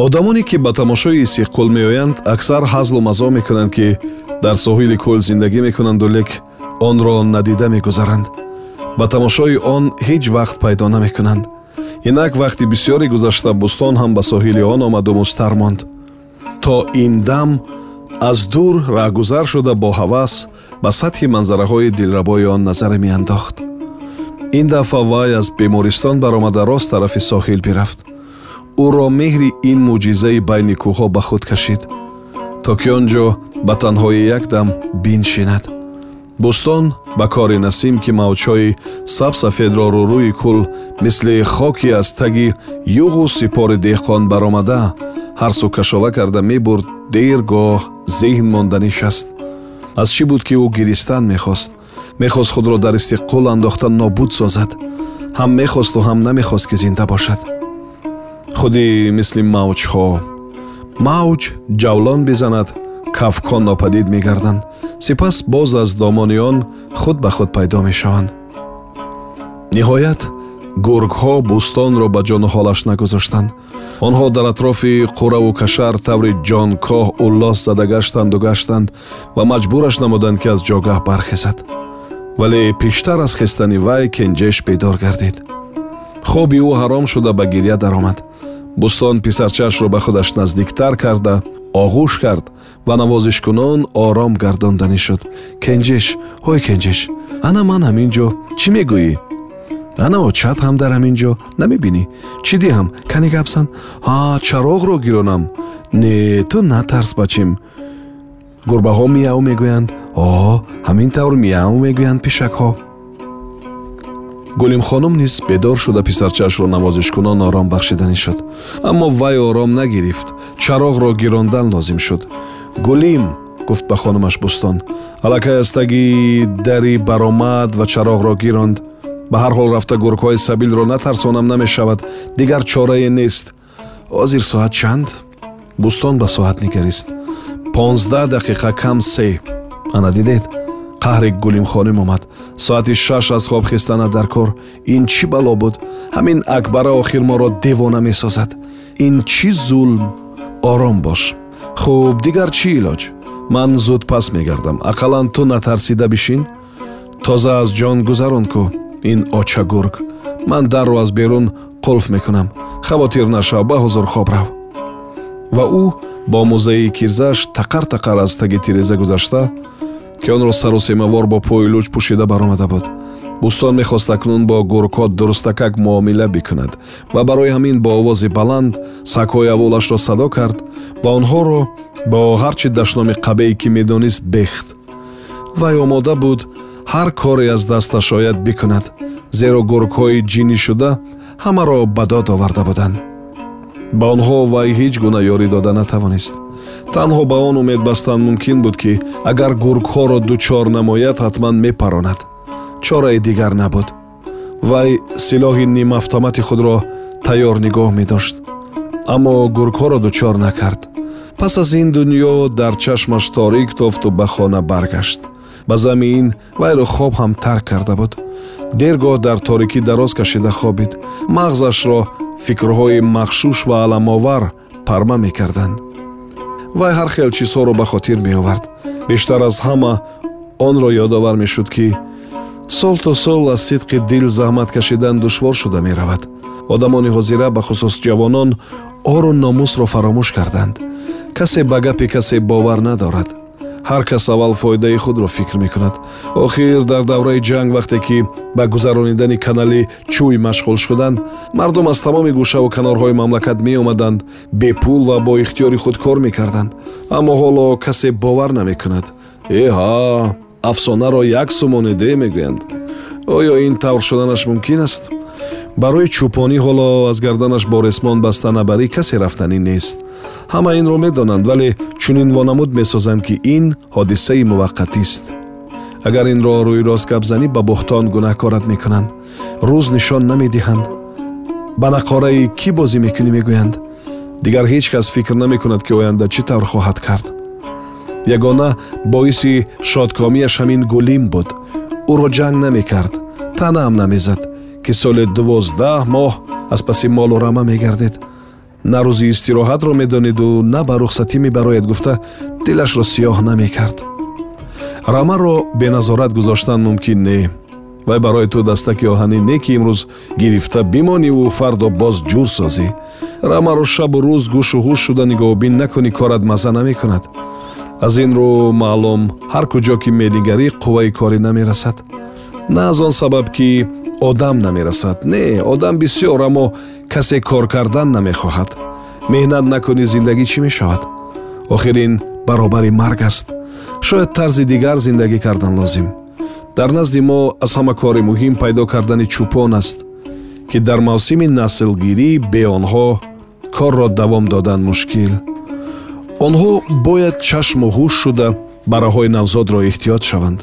одамоне ки ба тамошои истиққол меоянд аксар ҳазлу мазоҳ мекунанд ки дар соҳили кӯл зиндагӣ мекунанду лек онро надида мегузаранд. Ба тамошои он ҳеҷ вақт пайдо намекунанд. Инак вақти бисёре гузашта бӯстон ҳам ба соҳили он омаду мустар монд. То ин дам аз дур раҳгузар шуда бо ҳавас ба сатҳи манзараҳои дилрабои он назаре меандохт. Ин дафъа вай аз бемористон баромада рост тарафи соҳил бирафт ӯро меҳри ин мӯъҷизаи байни кӯҳҳо ба худ кашид то ки он ҷо ба танҳои якдам биншинад бӯстон ба кори насим ки мавҷҳои сабсафедро рӯрӯи кӯл мисли хоки аз таги юғу сипори деҳқон баромада ҳарсу кашола карда мебурд дер гоҳ зеҳн монда нишаст аз чӣ буд ки ӯ гиристан мехост? Мехост худро дар истиққол андохта нобуд созад. Ҳам мехосту ҳам намехост ки зинда бошад худи мисли мавҷҳо. Мавҷ ҷавлон бизанад кафкон нопадид мегарданд. Сипас боз аз домони он худ ба худ пайдо мешаванд. Ниҳоят гургҳо бӯстонро ба ҷону ҳолаш нагузоштанд онҳо дар атрофи қураву кашар таври ҷонкоҳ уллос зада гаштанду гаштанд ва маҷбураш намуданд ки аз ҷогаҳ бархезад. Вале пештар аз хестани вай кенҷеш бедор гардид. Хоби ӯ ҳаром шуда ба гирья даромад бӯстон писарчаашро ба худаш наздиктар карда оғӯш кард ва навозишкунон ором гардонданӣ шуд. Кенҷеш ҳой кенҷеш ана ман ҳамин ҷо чӣ мегӯӣ? Ана очат ҳам дар ҳамин ҷо намебинӣ чӣ диҳам кани гапсан? А чароғро гиронам не ту натарс бачим гурбаҳо мияв мегӯянд? О ҳамин тавр мияв мегӯянд пишакҳо гулимхонум низ бедор шуда писарчаашро навозишкунон ором бахшиданӣ шуд. Аммо вай ором нагирифт. Чароғро гирондан лозим шуд. Гулим гуфт ба хонумаш бӯстон. Аллакай аз таги дари баромад ва чароғро гиронд. Ба ҳар ҳол рафта гургҳои сабилро натарсонам намешавад. Дигар чорае нест. Ҳозир соат чанд? Бӯстон ба соат нигарист. Понздаҳ дақиқа кам се. Ана дидед қаҳри гулимхоним омад соати шаш аз хоб хистана дар кор. Ин чӣ бало буд? Ҳамин акбара охир моро девона месозад. Ин чӣ зулм? Ором бош. Хуб дигар чӣ илоҷ? Ман зуд пас мегардам. Ақаллан ту натарсида бишин. Тоза аз ҷон гузарон кӯ ин очагург ман дарро аз берун қулф мекунам. Хавотир нашав ба ҳузур хоб рав ва ӯ бо музаи кирзааш тақар тақар аз таги тиреза гузашта ки онро сарусемавор бо пӯи луч пӯшида баромада буд. Бӯстон мехост акнун бо гургҳо дурустакак муомила бикунад ва барои ҳамин бо овози баланд сагҳои авволашро садо кард ва онҳоро бо ҳарчи дашноми қабеӣ ки медонист бехт. Вай омода буд ҳар коре аз дасташ ояд бикунад зеро гургҳои ҷиннишуда ҳамаро ба дод оварда буданд. Ба онҳо вай ҳеҷ гуна ёрӣ дода натавонист танҳо ба он умед бастан мумкин буд ки агар гургҳоро дучор намояд ҳатман мепаронад чорае дигар набуд. Вай силоҳи нимавтомати худро тайёр нигоҳ медошт. Аммо гургҳоро дучор накард. Пас аз ин дунё дар чашмаш торик тофту ба хона баргашт. Ба замин вайро хоб ҳам тарк карда буд. Дергоҳ дар торикӣ дароз кашида хобид. Мағзашро фикрҳои махшуш ва аламовар парма мекарданд вай ҳар хел чизҳоро ба хотир меовард. Бештар аз ҳама онро ёдовар мешуд ки сол то сол аз сидқи дил заҳмат кашидан душвор шуда меравад. Одамони ҳозира бахусус ҷавонон ору номусро фаромӯш карданд. Касе ба гапи касе бовар надорад ҳар кас аввал фоидаи худро фикр мекунад. Охир дар давраи ҷанг вақте ки ба гузаронидани канали чӯй машғул шуданд мардум аз тамоми гӯшаву канорҳои мамлакат меомаданд бепул ва бо ихтиёри худ кор мекарданд. Аммо ҳоло касе бовар намекунад. Эҳа афсонаро як сумониде мегӯянд. Оё ин тавр шуданаш мумкин аст барои чӯпонӣ ҳоло аз гарданаш бо ресмон баста набарӣ касе рафтанӣ нест. Ҳама инро медонанд вале чунин вонамуд месозанд ки ин ҳодисаи муваққатист. Агар инро рӯйрост гапзанӣ ба бӯҳтон гунаҳкорат мекунанд рӯз нишон намедиҳанд. Ба нақораи кӣ бозӣ мекунӣ мегӯянд? Дигар ҳеҷ кас фикр намекунад ки оянда чӣ тавр хоҳад кард. Ягона боиси шодкомиаш ҳамин гулим буд. Ӯро ҷанг намекард танаам намезад ки соли дувоздаҳ моҳ аз паси молу рама мегардед. На рӯзи истироҳатро медониду на ба рухсатӣ мебарояд гуфта дилашро сиёҳ намекард. Рамаро беназорат гузоштан мумкин не. Вай барои ту дастаки оҳанӣ не ки имрӯз гирифта бимониву фардо боз ҷур созӣ. Рамаро шабу рӯз гӯшу ҳуш шуда нигоҳубин накунӣ корат мазза намекунад. Аз ин рӯ маълум ҳар куҷо ки менигарӣ қувваи корӣ намерасад. На аз он сабаб ки одам намерасад. Не одам бисьёр аммо касе кор кардан намехоҳад. Меҳнат накунӣ зиндагӣ чӣ мешавад? Охир ин баробари марг аст. Шояд тарзи дигар зиндагӣ кардан лозим. Дар назди мо аз ҳама кори муҳим пайдо кардани чӯпон аст ки дар мавсими наслгирӣ бе онҳо корро давом додан мушкил. Онҳо бояд чашму ҳуш шуда бараҳои навзодро эҳтиёт шаванд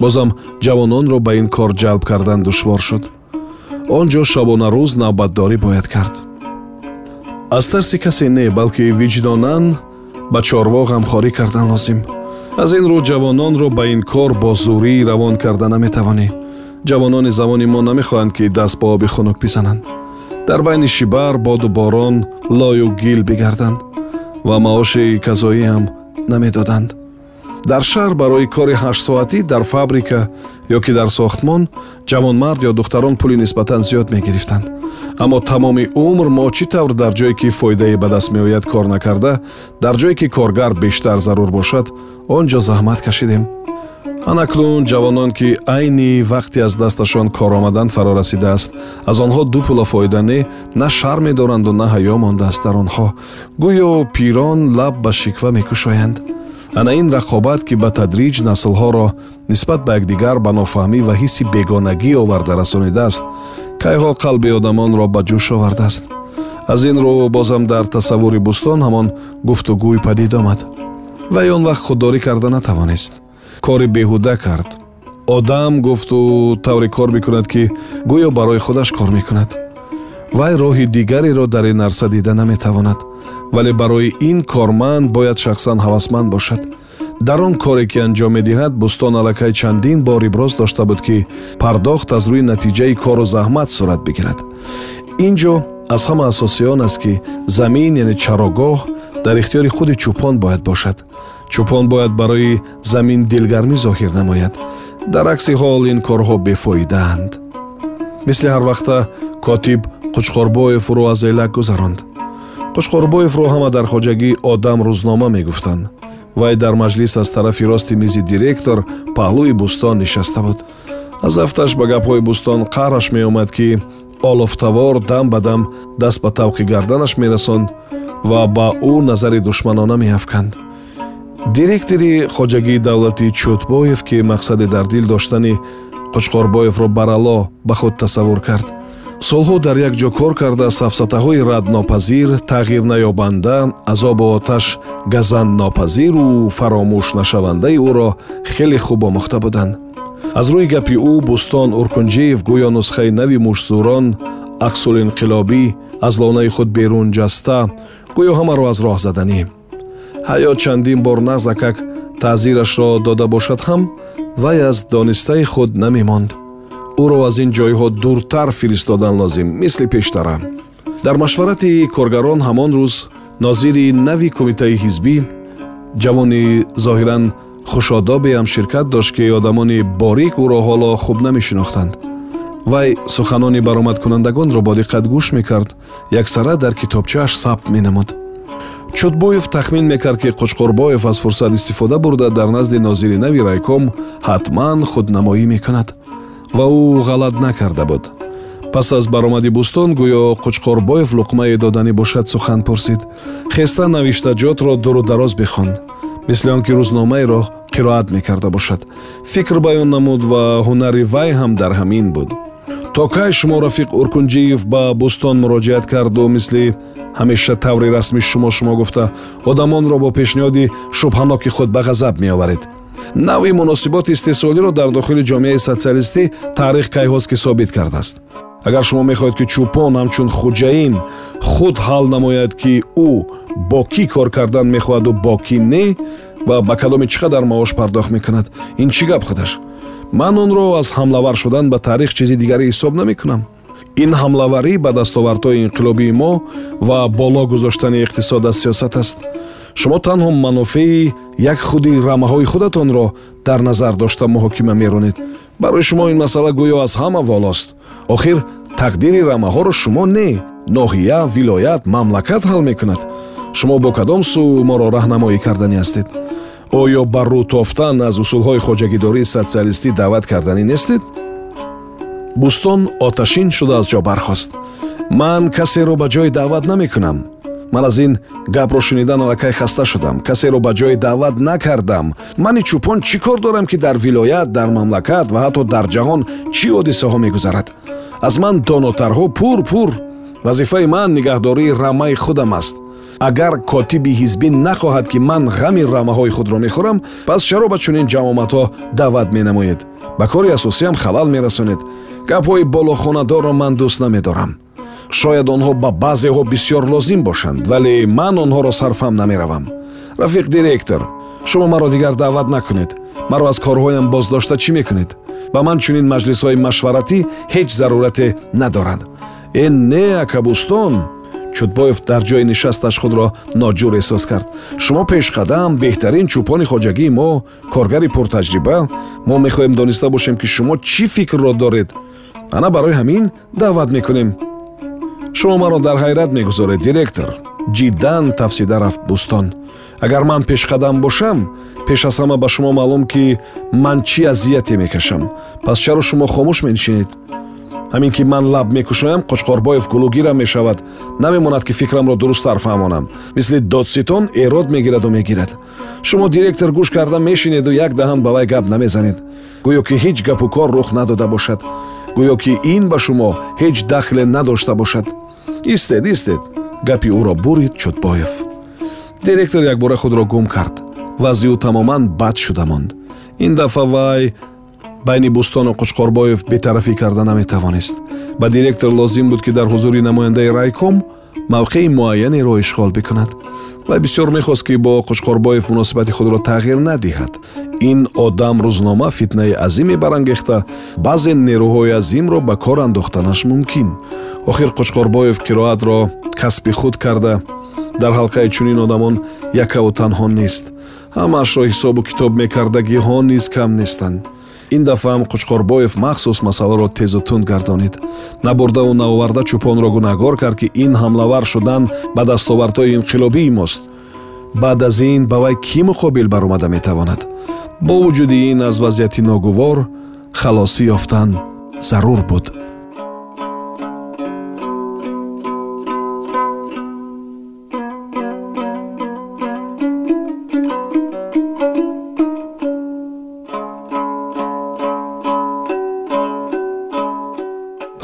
бозам ҷавононро ба ин кор ҷалб кардан душвор шуд. Он ҷо шабонарӯз навбатдорӣ бояд кард. Аз тарси касе не балки виҷдонан ба чорво ғамхорӣ кардан лозим. Аз ин рӯ ҷавононро ба ин кор бо зурӣ равон карда наметавонӣ. Ҷавонони замони мо намехоҳанд ки даст ба оби хунук бизананд дар байни шибар боду борон лою гил бигарданд ва маоши казоиам намедоданд дар шаҳр барои кори ҳаштсоатӣ дар фабрика ё ки дар сохтмон ҷавонмард ё духтарон пули нисбатан зиёд мегирифтанд. Аммо тамоми умр мо чӣ тавр дар ҷое ки фоидае ба даст меояд кор накарда дар ҷое ки коргар бештар зарур бошад он ҷо заҳмат кашидем. Анакнун ҷавонон ки айни вақти аз дасташон кор омадан фаро расидааст аз онҳо ду пула фоида не на шарме доранду на ҳаё мондааст дар онҳо. Гӯё пирон лаб ба шиква мекушоянд ана ин рақобат ки ба тадриҷ наслҳоро нисбат ба якдигар ба нофаҳмӣ ва ҳисси бегонагӣ оварда расонидааст кайҳо қалби одамонро ба ҷӯш овардааст. Аз ин рӯ бозам дар тасаввури бӯстон ҳамон гуфтугӯй падид омад. Вай он вақт худдорӣ карда натавонист. Кори беҳуда кард. Одам гуфту тавре кор мекунад ки гӯё барои худаш кор мекунад вай роҳи дигареро дар ин арса дида наметавонад. Вале барои ин корманд бояд шахсан ҳавасманд бошад. Дар он коре ки анҷом медиҳад бӯстон аллакай чандин бор иброз дошта буд ки пардохт аз рӯи натиҷаи кору заҳмат сурат бигирад. Ин ҷо аз ҳама асосӣ он аст ки замин яъне чарогоҳ дар ихтиёри худи чӯпон бояд бошад. Чӯпон бояд барои замин дилгармӣ зоҳир намояд. Дар акси ҳол ин корҳо бефоидаанд мисли ҳарвақта котиб қучқорбоевро аз элак гузаронд. Қушқорбоевро ҳама дар хоҷагӣ одам рӯзнома мегуфтанд. Вай дар маҷлис аз тарафи рости мизи директор паҳлӯи бӯстон нишаста буд. Аз афташ ба гапҳои бӯстон қаҳраш меомад ки олофтавор дам ба дам даст ба тавқи гарданаш мерасонд ва ба ӯ назари душманона меафканд директори хоҷагии давлати чӯтбоев ки мақсаде дар дил доштани қучқорбоевро барало ба худ тасаввур кард. Солҳо дар як ҷо кор карда сафсатаҳои раднопазир тағйир наёбанда азобу оташ газаннопазиру фаромӯшнашавандаи ӯро хеле хуб омӯхта буданд. Аз рӯи гапи ӯ бӯстон уркунҷиев гӯё нусхаи нави мушзурон ақсулинқилобӣ аз лонаи худ берун ҷаста гӯё ҳамаро аз роҳ заданӣ. Ҳаёт чандин бор нағзакак таъзирашро дода бошад ҳам вай аз донистаи худ намемонд ӯро аз ин ҷойҳо дуртар фиристодан лозим мисли пештара. Дар машварати коргарон ҳамон рӯз нозири нави кумитаи ҳизбӣ ҷавони зоҳиран хушодобе ҳам ширкат дошт ки одамони борик ӯро ҳоло хуб намешинохтанд. Вай суханони баромадкунандагонро бо диққат гӯш мекард яксара дар китобчааш сабт менамуд чӯтбоев тахмин мекард ки қучқорбоев аз фурсат истифода бурда дар назди нозири нави райком ҳатман худнамоӣ мекунад ва ӯ ғалат накарда буд. Пас аз баромади бӯстон гӯё қучқорбоев луқмае доданӣ бошад сухан пурсид. Хеста навиштаҷотро дуру дароз бихон мисли он ки рӯзномаеро қироат мекарда бошад. Фикр баён намуд ва ҳунари вай ҳам дар ҳамин буд то кай шумо рафиқ уркунҷиев ба бӯстон муроҷиат карду мисли ҳамеша таври расми шумо шумо гуфта одамонро бо пешниҳоди шубҳаноки худ ба ғазаб меоваред. Навъи муносиботи истеҳсолиро дар дохили ҷомеаи социалистӣ таърих кайҳост ки собит кардааст. Агар шумо мехоҳед ки чӯпон ҳамчун хуҷаин худ ҳал намояд ки ӯ бо кӣ кор кардан мехоҳаду бо кӣ не ва ба кадоми чӣ қадар маош пардохт мекунад? Ин чӣ гап худаш ман онро аз ҳамлавар шудан ба таърих чизи дигаре ҳисоб намекунам. Ин ҳамлаварӣ ба дастовардҳои инқилобии мо ва боло гузоштани иқтисод аз сиёсат аст. Шумо танҳо манофеи як худи рамаҳои худатонро дар назар дошта муҳокима меронед. Барои шумо ин масъала гӯё аз ҳама волост. Охир тақдири рамаҳоро шумо не ноҳия вилоят мамлакат ҳал мекунад. Шумо бо кадом сӯ моро раҳнамоӣ карданӣ ҳастед оё ба рӯ тофтан аз усулҳои хоҷагидории социалистӣ даъват карданӣ нестед? Бӯстон оташин шуда аз ҷо бархост. Ман касеро ба ҷои даъват намекунам. Ман аз ин гапро шунидан аллакай хаста шудам. Касеро ба ҷои даъват накардам. Мани чӯпон чӣ кор дорам ки дар вилоят дар мамлакат ва ҳатто дар ҷаҳон чӣ ҳодисаҳо мегузарад? Аз ман донотарҳо пур пур вазифаи ман нигаҳдории рамаи худам аст агар котиби ҳизбӣ нахоҳад ки ман ғами рамаҳои худро мехӯрам пас чаро ба чунин ҷамоматҳо даъват менамоед. Ба кори асосиам халал мерасонед. Гапҳои болохонадорро ман дӯст намедорам. Шояд онҳо ба баъзеҳо бисьёр лозим бошанд вале ман онҳоро сарфам намеравам. Рафиқ директор шумо маро дигар даъват накунед. Маро аз корҳоям боздошта чӣ мекунед? Ба ман чунин маҷлисҳои машваратӣ ҳеҷ зарурате надорад. Э не акабустон чӯтбоев дар ҷои нишасташ худро ноҷур эҳсос кард. Шумо пешқадам беҳтарин чӯпони хоҷагии мо коргари пуртаҷриба мо мехоҳем дониста бошем ки шумо чӣ фикрро доред? Ана барои ҳамин даъват мекунем шумо маро дар ҳайрат мегузоред директор ҷиддан тафсида рафт бӯстон. Агар ман пешқадам бошам пеш аз ҳама ба шумо маълум ки ман чӣ азияте мекашам? Пас чаро шумо хомӯш менишинед ҳамин ки ман лаб мекушоям қучқорбоев гулугирам мешавад. Намемонад ки фикрамро дурусттар фаҳмонам мисли додситон эрод мегираду мегирад. Шумо директор гӯш карда мешинеду як даҳан ба вай гап намезанед. Гӯё ки ҳеҷ гапу кор рух надода бошад. Гӯё ки ин ба шумо ҳеҷ дахле надошта бошад. Истед истед. Гапи ӯро бурид чӯтбоев директор якбора худро гум кард. Вазъи ӯ тамоман бад шуда монд. Ин дафъа вай байни бӯстону қучқорбоев бетарафӣ карда наметавонист. Ба директор лозим буд ки дар ҳузури намояндаи райком мавқеи муайянеро ишғол бикунад. Вай бисёр мехост ки бо қучқорбоев муносибати худро тағйир надиҳад. Ин одам рӯзнома фитнаи азиме барангехта баъзе нерӯҳои азимро ба кор андохтанаш мумкин. Охир қучқорбоев қироатро касби худ карда. Дар ҳалқаи чунин одамон якаву танҳо нест. Ҳамаашро ҳисобу китоб мекардагиҳо низ кам нестанд ин дафъаам қучқорбоев махсус масъаларо тезу тунд гардонид. Набурдаву наоварда чӯпонро гунаҳгор кард ки ин ҳамлавар шудан ба дастовардҳои инқилобии мост. Баъд аз ин ба вай кӣ муқобил баромада метавонад? Бо вуҷуди ин аз вазъияти ногувор халосӣ ёфтан зарур буд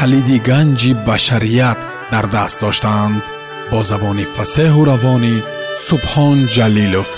калиди ганҷи башарият дар даст доштаанд бо забони фасеҳу равонӣ субҳон ҷалилов